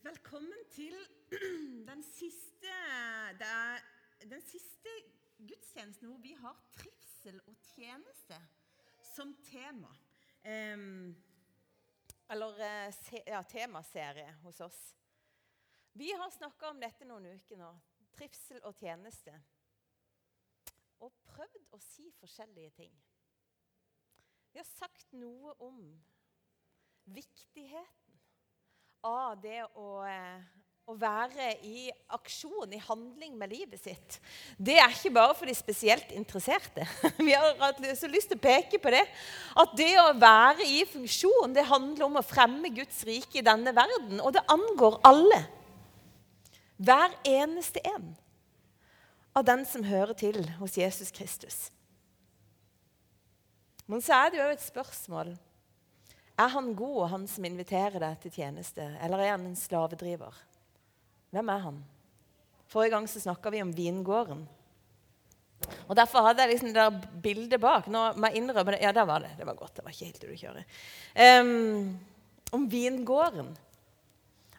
Velkommen til den siste, er den siste gudstjenesten hvor vi har trivsel og tjeneste som tema. Um, eller eh, ja, temaserie hos oss. Vi har snakka om dette noen uker nå. Trivsel og tjeneste. Og prøvd å si forskjellige ting. Vi har sagt noe om viktigheten av det å, eh, å være i aksjon, i handling med livet sitt. Det er ikke bare for de spesielt interesserte. Vi har så lyst til å peke på det. At det å være i funksjon, det handler om å fremme Guds rike i denne verden. Og det angår alle. Hver eneste en av den som hører til hos Jesus Kristus. Men så er det jo et spørsmål er han god, han som inviterer deg til tjeneste, eller er han en slavedriver? Hvem er han? Forrige gang så snakka vi om vingården. Og Derfor hadde jeg liksom det der bildet bak. Nå må jeg innrømme det. Ja, der var det. Det var godt. Det var ikke helt det du kjører. Um, om vingården.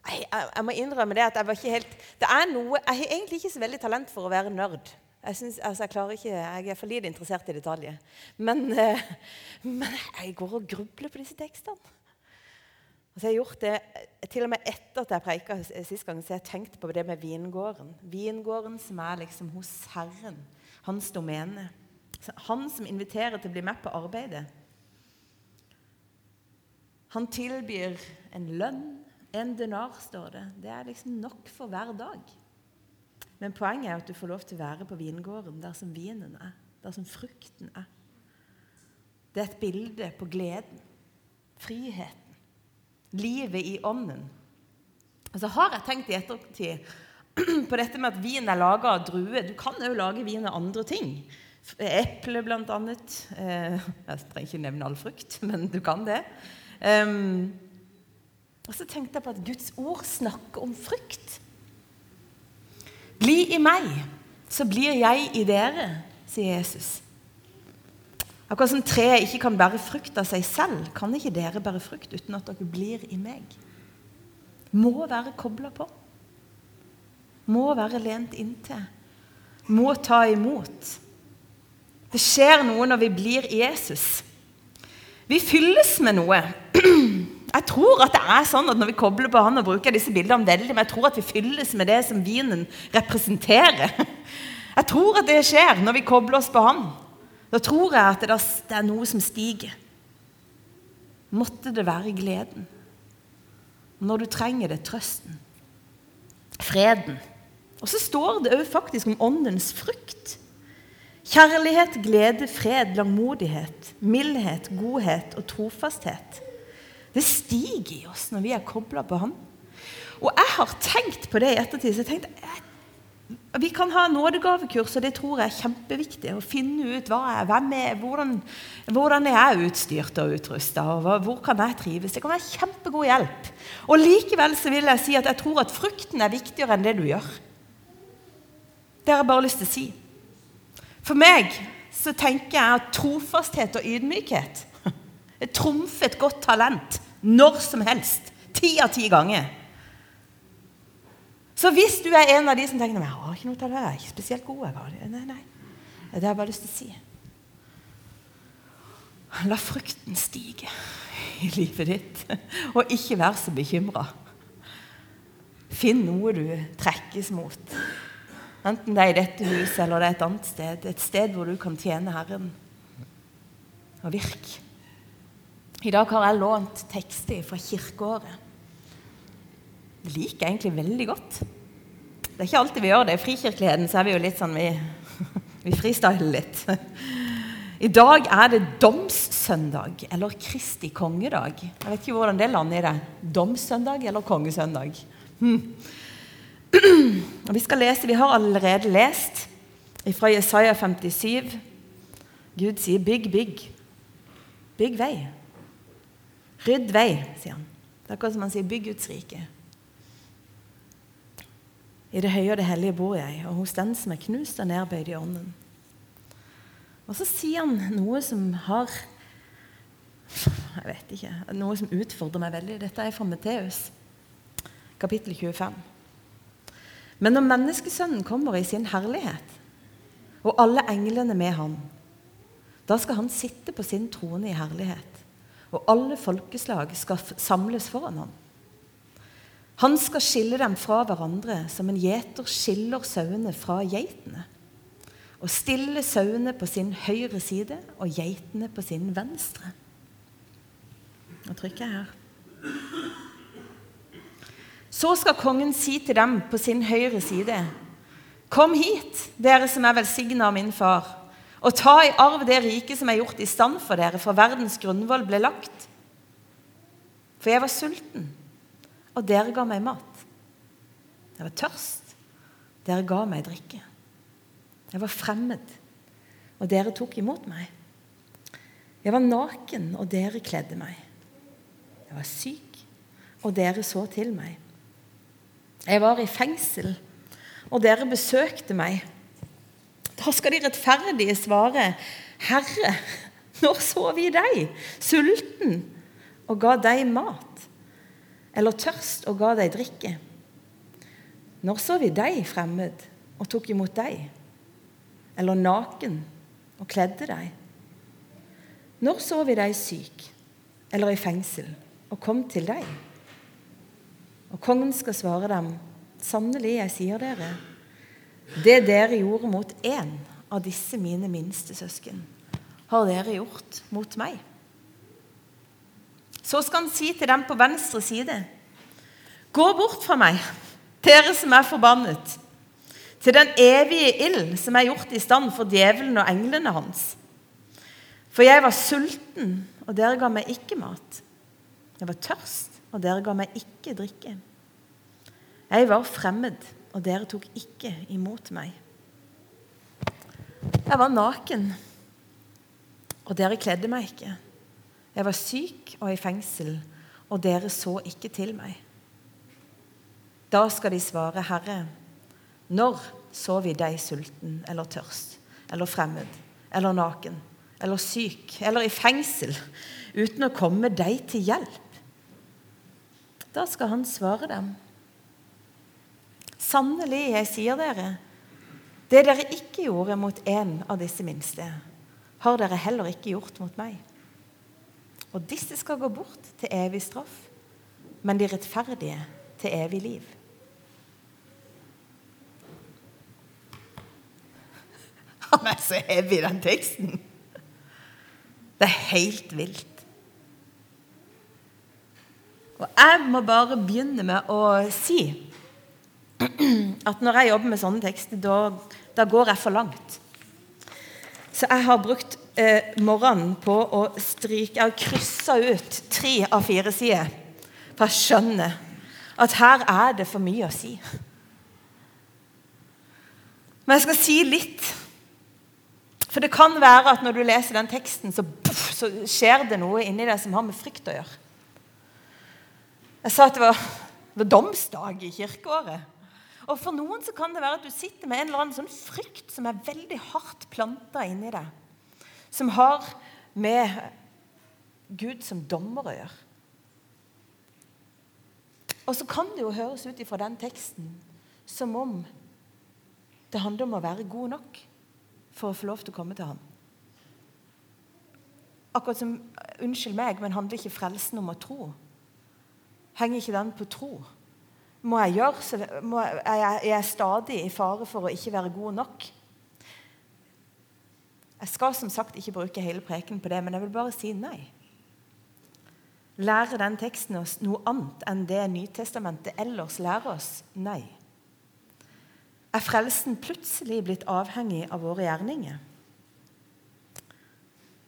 Jeg, jeg, jeg, må innrømme det at jeg var ikke helt Det er noe Jeg har egentlig ikke så veldig talent for å være nerd. Jeg, synes, altså, jeg, ikke, jeg er for lite interessert i detaljer. Men, uh, men jeg går og grubler på disse tekstene. Og så har jeg gjort det, Til og med etter at jeg preika sist gang, så har jeg tenkt på det med vingården. Vingården som er liksom hos Herren. Hans domene. Han som inviterer til å bli med på arbeidet. Han tilbyr en lønn, en denar, står det. Det er liksom nok for hver dag. Men poenget er at du får lov til å være på vingården der som vinen er, der som frukten er. Det er et bilde på gleden, friheten, livet i ånden. Og så har jeg tenkt i ettertid på dette med at vin er laga av druer. Du kan òg lage vin av andre ting. Eple, blant annet. Eh, jeg trenger ikke nevne all frukt, men du kan det. Og så tenkte jeg på at Guds ord snakker om frukt. Bli i meg, så blir jeg i dere, sier Jesus. Akkurat som treet ikke kan bære frukt av seg selv, kan ikke dere bære frukt uten at dere blir i meg. Må være kobla på. Må være lent inntil. Må ta imot. Det skjer noe når vi blir i Jesus. Vi fylles med noe. Jeg tror at det er sånn at når vi kobler på han og bruker disse bildene veldig, men jeg tror at vi fylles med det som vinen representerer. Jeg tror at det skjer når vi kobler oss på han. Da tror jeg at det er noe som stiger. Måtte det være gleden. Når du trenger det, trøsten. Freden. Og så står det òg faktisk om åndens frukt. Kjærlighet, glede, fred, langmodighet, mildhet, godhet og trofasthet. Det stiger i oss når vi er kobla på Han. Og jeg har tenkt på det i ettertid. så jeg tenkte, Vi kan ha nådegavekurs, og det tror jeg er kjempeviktig. Å finne ut hva jeg, hvem er, hvordan, hvordan er jeg utstyrt og utrusta, og hvor kan jeg trives. Det kan være kjempegod hjelp. Og likevel så vil jeg si at jeg tror at frukten er viktigere enn det du gjør. Det har jeg bare lyst til å si. For meg så tenker jeg at trofasthet og ydmykhet trumfer et godt talent når som helst. Ti av ti ganger. Så hvis du er en av de som tenker jeg har ikke noe til det, jeg er ikke spesielt god jeg Nei, nei. Det har jeg bare lyst til å si. La frukten stige i livet ditt, og ikke vær så bekymra. Finn noe du trekkes mot. Enten det er i dette huset eller det er et annet sted. Et sted hvor du kan tjene Herren og virke. I dag har jeg lånt tekster fra kirkeåret. Det liker jeg egentlig veldig godt. Det er ikke alltid vi gjør det. I frikirkeligheten så er vi jo litt sånn Vi, vi freestyler litt. I dag er det domssøndag, eller Kristi kongedag. Jeg vet ikke hvordan det lander i det. Domssøndag eller kongesøndag? Hmm. Vi skal lese, vi har allerede lest fra Jesaja 57. Gud sier 'bygg, bygg'. Bygg vei. Rydd vei, sier han. Det er akkurat som han sier 'bygg Guds rike'. I det høye og det hellige bor jeg, og hos den som er knust og nedbøyd i ånden. Og så sier han noe som har Jeg vet ikke. Noe som utfordrer meg veldig. Dette er fra Matteus, kapittel 25. Men når menneskesønnen kommer i sin herlighet, og alle englene med han, da skal han sitte på sin trone i herlighet, og alle folkeslag skal samles foran ham. Han skal skille dem fra hverandre som en gjeter skiller sauene fra geitene, og stille sauene på sin høyre side og geitene på sin venstre. Nå trykker jeg her. Så skal kongen si til dem på sin høyre side.: Kom hit, dere som er velsigna av min far, og ta i arv det riket som er gjort i stand for dere, for verdens grunnvoll ble lagt. For jeg var sulten, og dere ga meg mat. Jeg var tørst, dere ga meg drikke. Jeg var fremmed, og dere tok imot meg. Jeg var naken, og dere kledde meg. Jeg var syk, og dere så til meg. Jeg var i fengsel, og dere besøkte meg. Da skal de rettferdige svare, Herre, når så vi deg, sulten, og ga deg mat? Eller tørst og ga deg drikke? Når så vi deg fremmed og tok imot deg? Eller naken og kledde deg? Når så vi deg syk eller i fengsel og kom til deg. Og kongen skal svare dem, sannelig, jeg sier dere, det dere gjorde mot én av disse mine minste søsken, har dere gjort mot meg. Så skal han si til dem på venstre side, gå bort fra meg, dere som er forbannet, til den evige ild som er gjort i stand for djevelen og englene hans. For jeg var sulten, og dere ga meg ikke mat. Jeg var tørst, og dere ga meg ikke drikke. Jeg var fremmed, og dere tok ikke imot meg. Jeg var naken, og dere kledde meg ikke. Jeg var syk og i fengsel, og dere så ikke til meg. Da skal de svare, Herre, når så vi deg sulten eller tørst eller fremmed eller naken eller syk eller i fengsel uten å komme deg til hjelp? Da skal han svare dem. Sannelig, jeg sier dere, det dere ikke gjorde mot en av disse minste, har dere heller ikke gjort mot meg. Og disse skal gå bort til evig straff, men de rettferdige til evig liv. Han er så heavy, den teksten. Det er helt vilt. Og jeg må bare begynne med å si at når jeg jobber med sånne tekster, da, da går jeg for langt. Så jeg har brukt eh, morgenen på å stryke Jeg har kryssa ut tre av fire sider. For jeg skjønner at her er det for mye å si. Men jeg skal si litt. For det kan være at når du leser den teksten, så, puff, så skjer det noe inni deg som har med frykt å gjøre. Jeg sa at det var, det var domsdag i kirkeåret. Og For noen så kan det være at du sitter med en eller annen sånn frykt som er veldig hardt planta inni deg. Som har med Gud som dommer å gjøre. Og så kan det jo høres ut ifra den teksten som om det handler om å være god nok for å få lov til å komme til ham. Akkurat som Unnskyld meg, men handler ikke frelsen om å tro? Henger ikke den på tro? Må jeg gjøre så må, jeg, er jeg stadig i fare for å ikke være god nok? Jeg skal som sagt ikke bruke hele preken på det, men jeg vil bare si nei. Lærer den teksten oss noe annet enn det Nytestamentet ellers lærer oss? Nei. Er frelsen plutselig blitt avhengig av våre gjerninger?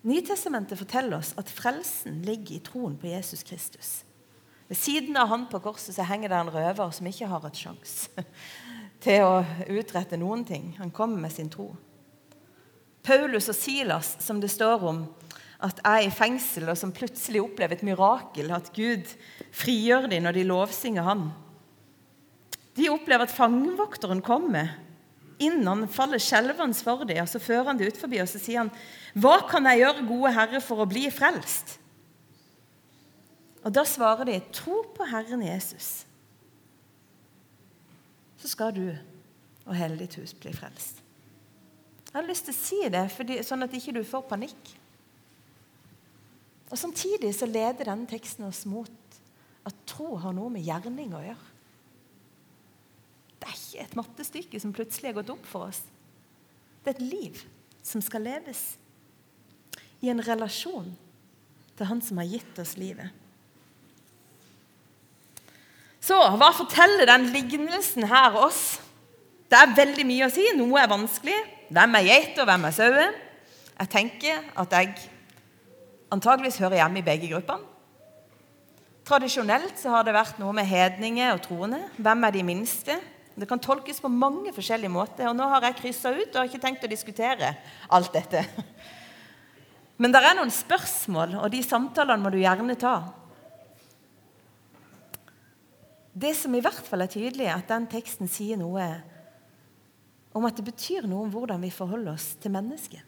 Nytestamentet forteller oss at frelsen ligger i troen på Jesus Kristus. Ved siden av han på korset så henger det en røver som ikke har et sjanse til å utrette noen ting. Han kommer med sin tro. Paulus og Silas, som det står om, at er i fengsel, og som plutselig opplever et mirakel, at Gud frigjør dem når de lovsynger han. De opplever at fangevokteren kommer inn, han faller skjelvende for dem, og så fører han det ut forbi, og så sier han, 'Hva kan jeg gjøre, gode Herre, for å bli frelst?' Og Da svarer de, 'Tro på Herren Jesus', så skal du og hele ditt hus bli frelst. Jeg har lyst til å si det, fordi, sånn at ikke du får panikk. Og Samtidig så leder denne teksten oss mot at tro har noe med gjerning å gjøre. Det er ikke et mattestykke som plutselig har gått opp for oss. Det er et liv som skal leves i en relasjon til Han som har gitt oss livet. Så hva forteller den lignelsen her oss? Det er veldig mye å si. Noe er vanskelig. Hvem er geit, og hvem er sauen? Jeg tenker at jeg antageligvis hører hjemme i begge gruppene. Tradisjonelt så har det vært noe med hedninger og troende. Hvem er de minste? Det kan tolkes på mange forskjellige måter. og Nå har jeg kryssa ut og har ikke tenkt å diskutere alt dette. Men det er noen spørsmål, og de samtalene må du gjerne ta. Det som i hvert fall er tydelig, er at den teksten sier noe om at det betyr noe om hvordan vi forholder oss til mennesket.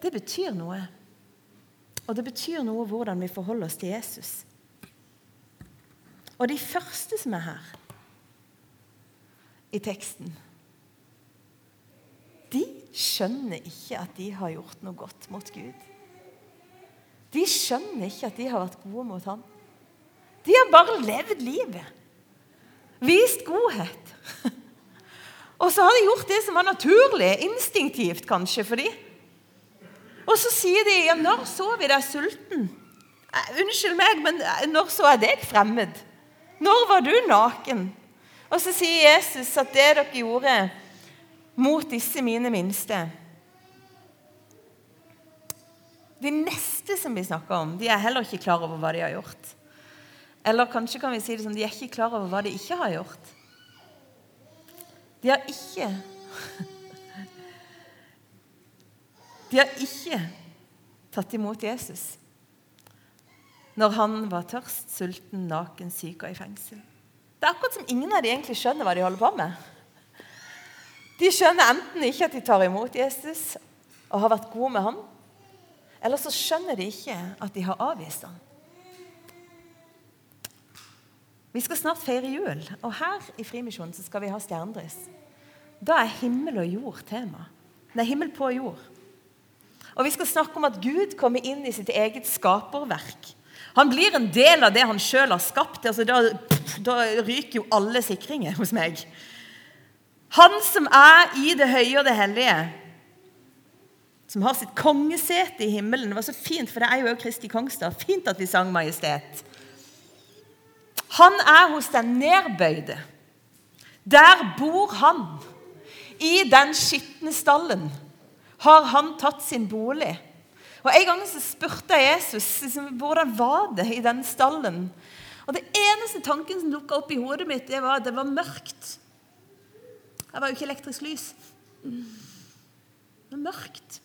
Det betyr noe. Og det betyr noe hvordan vi forholder oss til Jesus. Og de første som er her i teksten, de skjønner ikke at de har gjort noe godt mot Gud. De skjønner ikke at de har vært gode mot ham. De har bare levd livet. Vist godhet. Og så har de gjort det som var naturlig, instinktivt kanskje for dem. Og så sier de ja, 'Når så vi deg sulten?' Unnskyld meg, men eh, når så jeg deg fremmed? Når var du naken? Og så sier Jesus at det dere gjorde mot disse mine minste De neste som vi snakker om, de er heller ikke klar over hva de har gjort. Eller kanskje kan vi si det som de er ikke klar over hva de ikke har gjort. De har ikke De har ikke tatt imot Jesus når han var tørst, sulten, naken, syk og i fengsel. Det er akkurat som ingen av de egentlig skjønner hva de holder på med. De skjønner enten ikke at de tar imot Jesus og har vært gode med ham, eller så skjønner de ikke at de har avvist ham. Vi skal snart feire jul, og her i Frimisjonen skal vi ha stjernedryss. Da er himmel og jord tema. Er himmel på jord. Og vi skal snakke om at Gud kommer inn i sitt eget skaperverk. Han blir en del av det han sjøl har skapt. Altså, da, da, ryker jo alle sikringer hos meg. Han som er i det høye og det hellige, som har sitt kongesete i himmelen. Det var så fint, for det er jo Kristi Kongstad. Fint at vi sang 'Majestet'. Han er hos den nedbøyde. Der bor han. I den skitne stallen har han tatt sin bolig. Og En gang så spurte jeg Jesus liksom, hvordan var det i den stallen. Og Det eneste tanken som dukka opp i hodet mitt, det var at det var mørkt. Det var jo ikke elektrisk lys. Det var mørkt.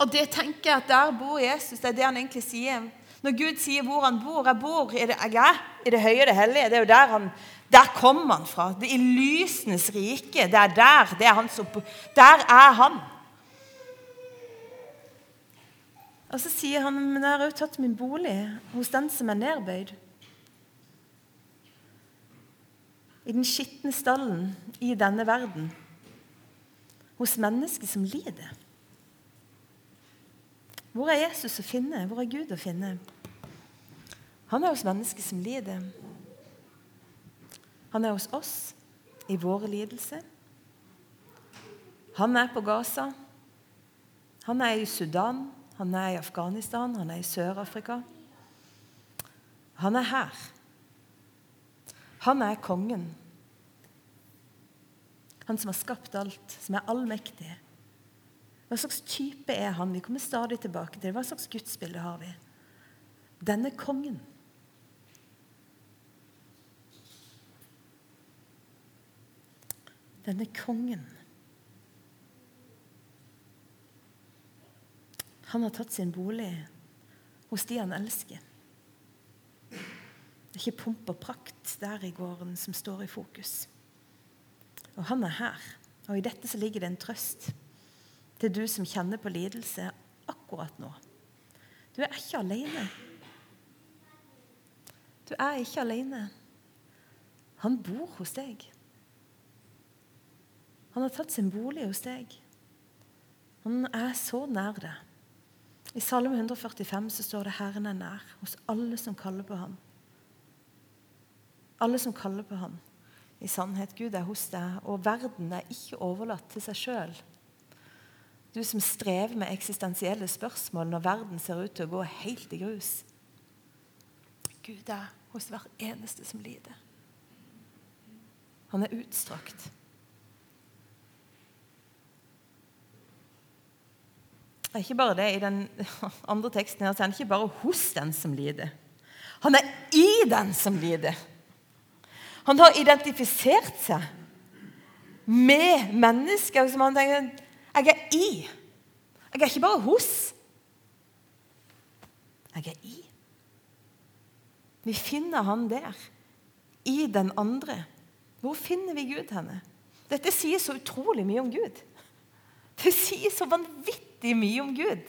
Og det tenker jeg at der bor Jesus. Det er det han egentlig sier. Når Gud sier hvor han bor Jeg bor i det, jeg i det høye og det hellige. Det er jo der han der kommer han fra. Det er I lysenes rike. Det er der. Det er hans opp... Der er han. Og så sier han men jeg har jo tatt min bolig hos den som er nedbøyd. I den skitne stallen i denne verden. Hos mennesker som lider. Hvor er Jesus å finne? Hvor er Gud å finne? Han er hos mennesker som lider. Han er hos oss i våre lidelser. Han er på Gaza. Han er i Sudan. Han er i Afghanistan, han er i Sør-Afrika. Han er her. Han er kongen. Han som har skapt alt, som er allmektig. Hva slags type er han? Vi kommer stadig tilbake til det. Hva slags gudsbilde har vi? Denne kongen. Denne kongen Han har tatt sin bolig hos de han elsker. Det er ikke pomp og prakt der i gården som står i fokus. Og han er her. Og i dette så ligger det en trøst til du som kjenner på lidelse akkurat nå. Du er ikke alene. Du er ikke alene. Han bor hos deg. Han har tatt sin bolig hos deg. Han er så nær deg. I Salme 145 så står det 'Herren er nær hos alle som kaller på ham'. Alle som kaller på ham. I sannhet, Gud er hos deg, og verden er ikke overlatt til seg sjøl. Du som strever med eksistensielle spørsmål når verden ser ut til å gå helt i grus. Gud er hos hver eneste som lider. Han er utstrakt. Det er ikke bare det i den andre teksten her, så er han ikke bare hos den som lider. Han er i den som lider. Han har identifisert seg med mennesker som han tenker Jeg er i. Jeg er ikke bare hos. Jeg er i. Vi finner han der. I den andre. Hvor finner vi Gud henne? Dette sier så utrolig mye om Gud. Det sier så vanvittig mye om Gud.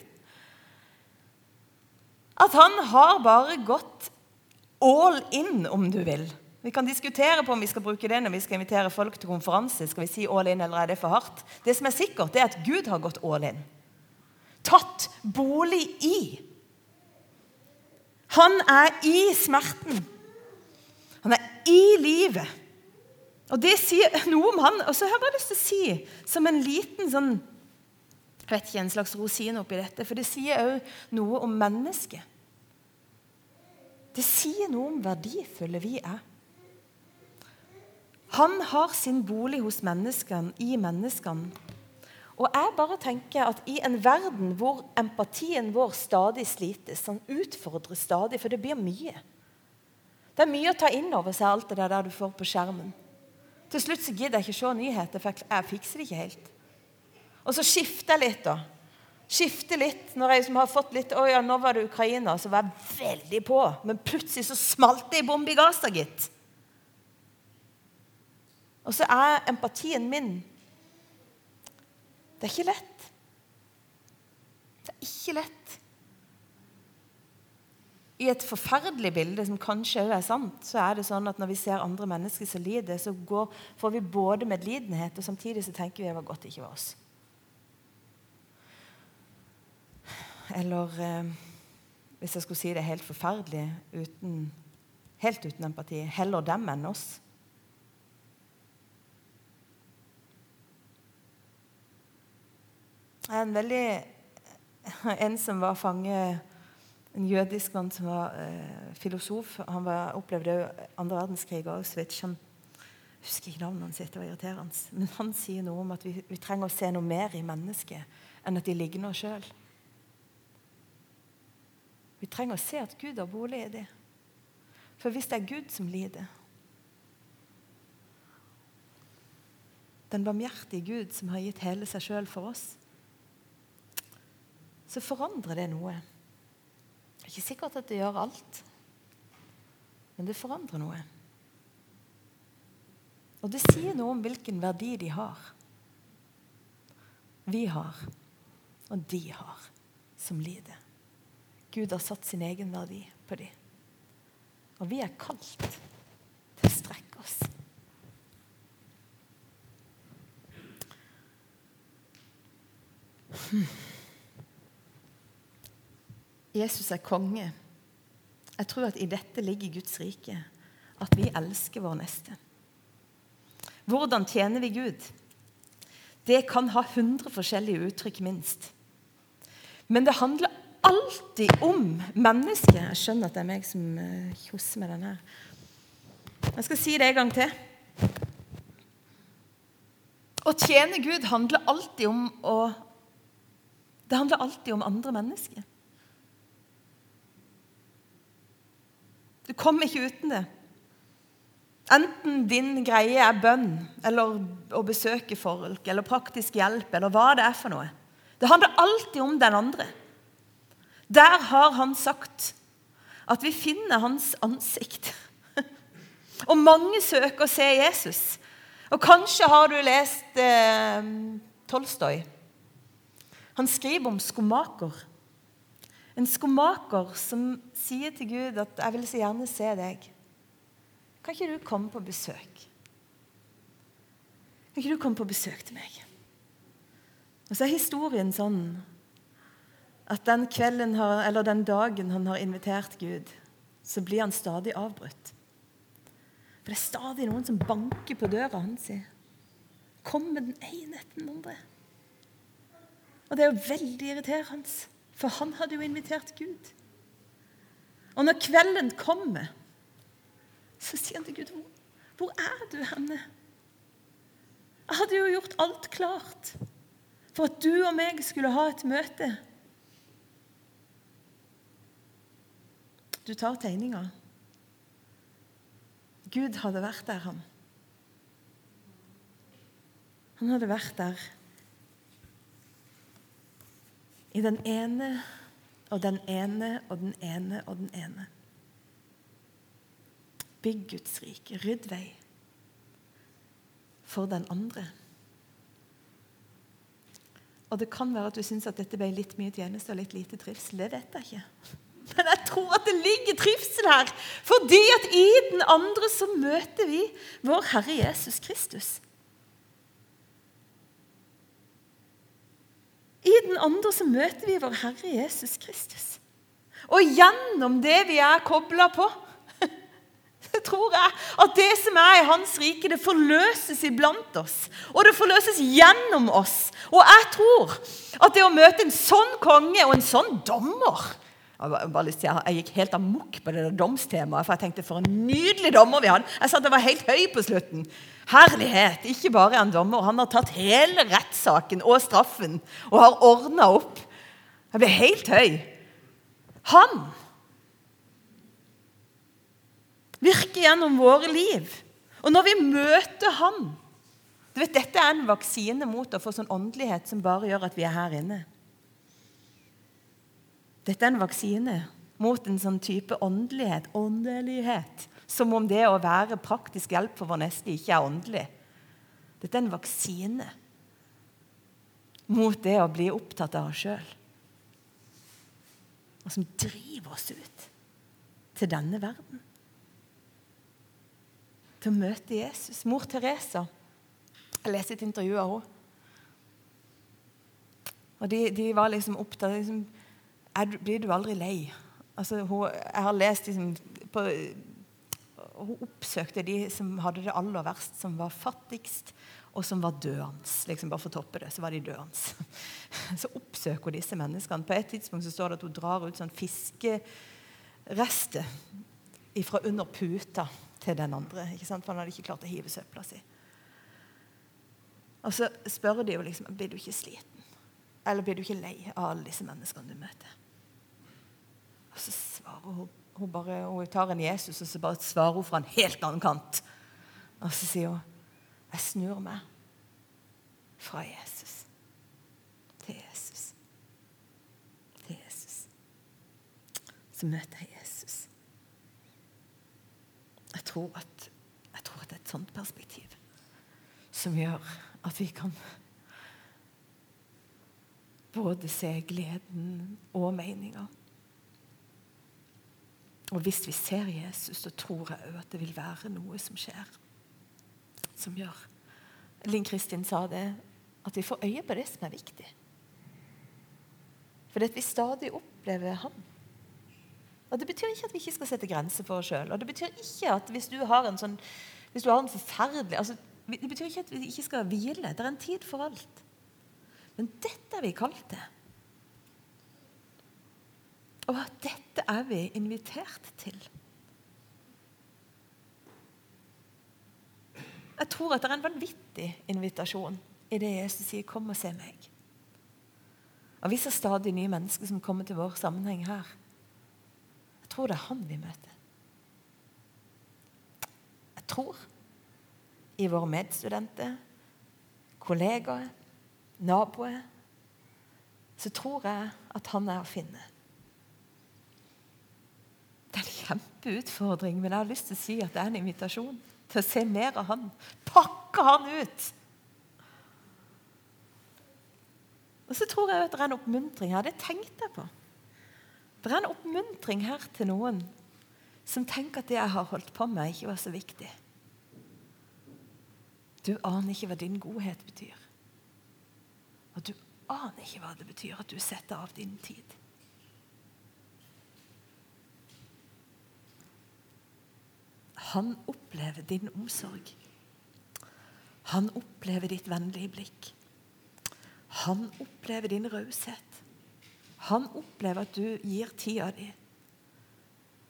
At han har bare gått all in, om du vil. Vi kan diskutere på om vi skal bruke det når vi skal invitere folk til konferanse. Skal vi si all in, eller er det for hardt? Det som er sikkert, er at Gud har gått all in. Tatt bolig i. Han er i smerten. Han er i livet. Og Det sier noe om han. Og så har jeg bare lyst til å si, som en liten sånn jeg vet ikke, en slags rosin oppi dette, for det sier òg noe om mennesket. Det sier noe om verdifulle vi er. Han har sin bolig hos menneskene, i menneskene. Og jeg bare tenker at i en verden hvor empatien vår stadig slites, han utfordres stadig, for det blir mye. Det er mye å ta inn over seg, alt det der du får på skjermen. Til slutt så gidder jeg ikke se nyheter, for jeg fikser det ikke helt. Og så skifter jeg litt, da. Skifter litt. Når jeg liksom har fått litt Å ja, nå var det Ukraina, så var jeg veldig på. Men plutselig så smalt det i bombe i Gaza, gitt. Og så er empatien min Det er ikke lett. Det er ikke lett. I et forferdelig bilde, som kanskje òg er sant, så er det sånn at når vi ser andre mennesker som lider, så går, får vi både medlidenhet, og samtidig så tenker vi det var godt det ikke var oss. Eller eh, hvis jeg skulle si det helt forferdelig, uten, helt uten empati heller dem enn oss. Jeg er en veldig En som var fange En jødisk mann som var eh, filosof. Han var, opplevde andre verdenskrig og Auschwitz. Han, husker ikke navnet hans, det var irriterende. Men han sier noe om at vi, vi trenger å se noe mer i mennesket enn at de ligger nå sjøl. Vi trenger å se at Gud har bolig i det. For hvis det er Gud som lider Den barmhjertige Gud som har gitt hele seg sjøl for oss, så forandrer det noe. Det er ikke sikkert at det gjør alt, men det forandrer noe. Og det sier noe om hvilken verdi de har. Vi har, og de har, som lider. Gud har satt sin egen verdi på dem. Og vi er kalt til å strekke oss. Hmm. Jesus er konge. Jeg tror at i dette ligger Guds rike. At vi elsker vår neste. Hvordan tjener vi Gud? Det kan ha 100 forskjellige uttrykk, minst. Men det handler alltid om mennesket. Jeg skjønner at det er meg som uh, kjosser med den her. Jeg skal si det en gang til. Å tjene Gud handler alltid om å Det handler alltid om andre mennesker. Du kommer ikke uten det. Enten din greie er bønn eller å besøke folk eller praktisk hjelp eller hva det er for noe. Det handler alltid om den andre. Der har han sagt at vi finner hans ansikt. Og mange søker å se Jesus. Og kanskje har du lest eh, Tolstoy. Han skriver om skomaker. En skomaker som sier til Gud at 'jeg vil så gjerne se deg'. Kan ikke du komme på besøk? Kan ikke du komme på besøk til meg? Og så er historien sånn at den kvelden eller den dagen han har invitert Gud, så blir han stadig avbrutt. For det er stadig noen som banker på døra hans. Kom med den ene etter den andre. Og det er jo veldig irriterende, for han hadde jo invitert Gud. Og når kvelden kommer, så sier han til Gud, hvor, er du henne? Jeg hadde jo gjort alt klart for at du og meg skulle ha et møte. Du tar tegninga. Gud hadde vært der, han. Han hadde vært der i den ene og den ene og den ene og den ene. Bygg Guds rike, rydd vei for den andre. Og Det kan være at du syns at dette ble litt mye tjeneste og litt lite trivsel. Det vet jeg ikke. Men jeg tror at det ligger trivsel her. Fordi at i den andre så møter vi vår Herre Jesus Kristus. I den andre så møter vi vår Herre Jesus Kristus. Og gjennom det vi er kobla på, så tror jeg at det som er i Hans rike, det forløses iblant oss. Og det forløses gjennom oss. Og jeg tror at det å møte en sånn konge og en sånn dommer jeg gikk helt amok på det der domstemaet, for jeg tenkte for en nydelig dommer vi hadde. Jeg sa at det var helt høy på slutten. Herlighet! Ikke bare er han dommer, han har tatt hele rettssaken og straffen og har ordna opp. Jeg ble helt høy. Han virker gjennom våre liv. Og når vi møter Han du vet, Dette er en vaksine mot å få sånn åndelighet som bare gjør at vi er her inne. Dette er en vaksine mot en sånn type åndelighet, åndelighet, som om det å være praktisk hjelp for vår neste ikke er åndelig. Dette er en vaksine mot det å bli opptatt av oss sjøl. Og som driver oss ut til denne verden til å møte Jesus. Mor Teresa Jeg leste et intervju av henne. Og de, de var liksom opptatt liksom, er, Blir du aldri lei? Altså, hun, jeg har lest liksom, på, Hun oppsøkte de som hadde det aller verst, som var fattigst, og som var døende. Liksom, bare for å toppe det, så var de døende. Så oppsøker hun disse menneskene. På et tidspunkt så står det at hun drar ut sånn fiskerester fra under puta til den andre. For han hadde ikke klart å hive søpla si. Og så spør de jo liksom blir du ikke sliten. Eller blir du ikke lei av alle disse menneskene du møter. Og så svarer hun, hun bare, hun tar en Jesus og så bare svarer hun fra en helt annen kant. Og så sier hun jeg snur meg fra Jesus til Jesus. Til Jesus. Så møter jeg Jesus. Jeg tror, at, jeg tror at det er et sånt perspektiv som gjør at vi kan både se gleden og meninga. Og hvis vi ser Jesus, så tror jeg òg at det vil være noe som skjer. Som gjør Linn Kristin sa det, at vi får øye på det som er viktig. For at vi stadig opplever Han. Og Det betyr ikke at vi ikke skal sette grenser for oss sjøl. Og det betyr ikke at hvis du har en sånn hvis du har en forferdelig altså, Det betyr ikke at vi ikke skal hvile. Det er en tid for alt. Men dette er vi kalt til. Og dette er vi invitert til. Jeg tror at det er en vanvittig invitasjon i det Jesus sier 'kom og se meg'. Og Vi ser stadig nye mennesker som kommer til vår sammenheng her Jeg tror det er han vi møter. Jeg tror i våre medstudenter, kollegaer, naboer Så tror jeg at han er å finne. Det er en kjempeutfordring, men jeg har lyst til å si at det er en invitasjon til å se mer av han. Pakke han ut! Og så tror jeg at det er en oppmuntring her. Det tenkte jeg på. Det er en oppmuntring her til noen som tenker at det jeg har holdt på med, ikke var så viktig. Du aner ikke hva din godhet betyr. Og du aner ikke hva det betyr at du setter av din tid. Han opplever din omsorg. Han opplever ditt vennlige blikk. Han opplever din raushet. Han opplever at du gir tida di.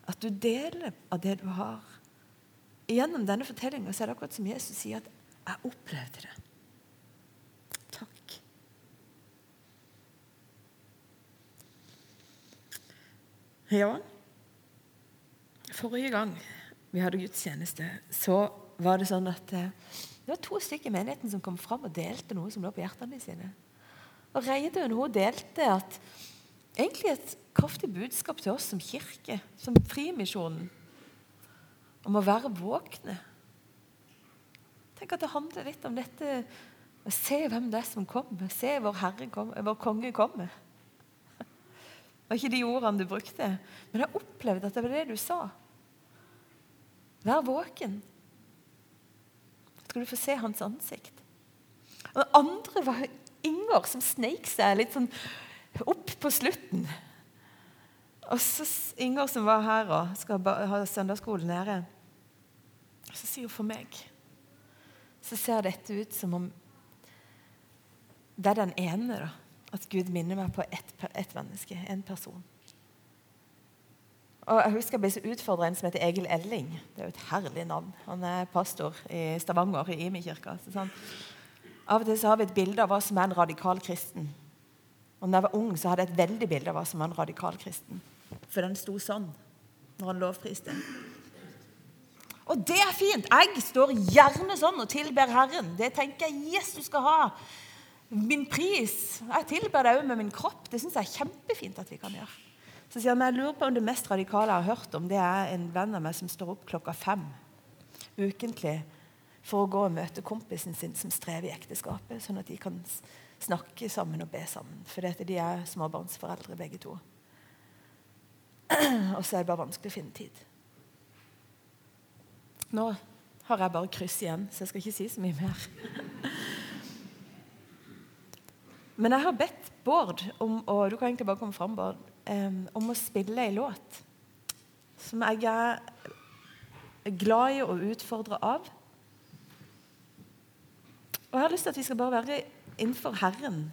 At du deler av det du har. Gjennom denne fortellinga er det akkurat som Jesus sier at 'jeg opplevde det'. Takk. Ja, forrige gang vi hadde gudstjeneste, så var det sånn at eh, det var to stykker i menigheten som kom fram og delte noe som lå på hjertene sine. Og Reidun hun delte at egentlig et kraftig budskap til oss som kirke, som Frimisjonen, om å være våkne. Tenk at det handler litt om dette å se hvem det er som kommer, se vår Herre kommer, vår konge kommer. Det var ikke de ordene du brukte, men jeg opplevde at det var det du sa. Vær våken. Skal du få se hans ansikt. Og det andre var Inger som sneik seg litt sånn opp på slutten. Og så Inger som var her og skal ha søndagsskolen nede, så sier hun for meg så ser dette ut som om det er den ene. da, At Gud minner meg på ett et menneske, en person. Og jeg husker Jeg ble så utfordra en som heter Egil Elling. Det er jo et herlig navn. Han er pastor i Stavanger, i Imi kirka. Sånn. Av og til så har vi et bilde av hva som er en radikal kristen. Og når jeg var ung, så hadde jeg et veldig bilde av hva som var en radikal kristen. For den sto sånn når han lovpriste. Og det er fint. Jeg står gjerne sånn og tilber Herren. Det tenker jeg Jesus skal ha. Min pris. Jeg tilber det òg med min kropp. Det syns jeg er kjempefint at vi kan gjøre. Så sier han jeg lurer på om det mest radikale jeg har hørt om, det er en venn av meg som står opp klokka fem ukentlig for å gå og møte kompisen sin som strever i ekteskapet, sånn at de kan snakke sammen og be sammen. For de er småbarnsforeldre begge to. Og så er det bare vanskelig å finne tid. Nå har jeg bare kryss igjen, så jeg skal ikke si så mye mer. Men jeg har bedt Bård om og du kan egentlig bare komme fram, Bård, om å spille ei låt som jeg er glad i å utfordre av. Og jeg har lyst til at vi skal bare være innenfor Herren.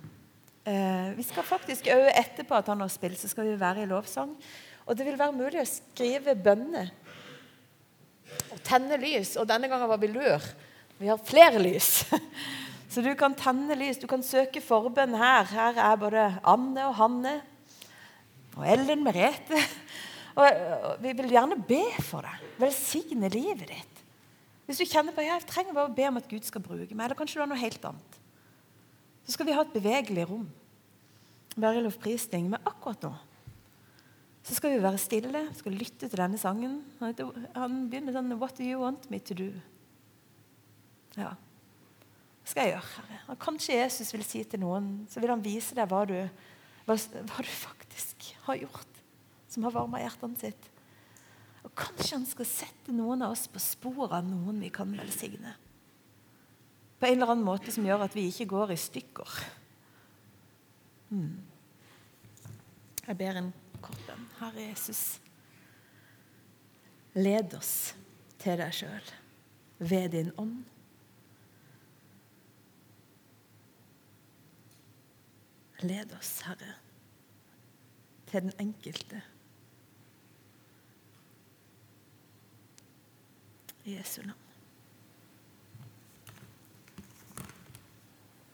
Eh, vi skal faktisk òg etterpå at han har spilt, så skal vi være i lovsang. Og det vil være mulig å skrive bønner og tenne lys. Og denne gangen var vi lur. Vi har flere lys. Så du kan tenne lys. Du kan søke forbønn her. Her er både Anne og Hanne og Ellen Merete. Og vi vil gjerne be for deg. Velsigne livet ditt. Hvis du kjenner på jeg trenger bare å be om at Gud skal bruke meg, eller kanskje du har noe helt annet, så skal vi ha et bevegelig rom. Bare lovprisning. Men akkurat nå så skal vi være stille, skal lytte til denne sangen. Han begynner sånn What do you want me to do? Ja. Hva skal jeg gjøre, Herre? Kanskje Jesus vil si til noen, så vil han vise deg hva du, hva, hva du faktisk har gjort, som har varma hjertene sitt. Og kanskje han skal sette noen av oss på sporet av noen vi kan velsigne. På en eller annen måte som gjør at vi ikke går i stykker. Hmm. Jeg ber en kort bønn. Herre Jesus, led oss til deg sjøl ved din ånd. Led oss, Herre, til den enkelte. I Jesu navn.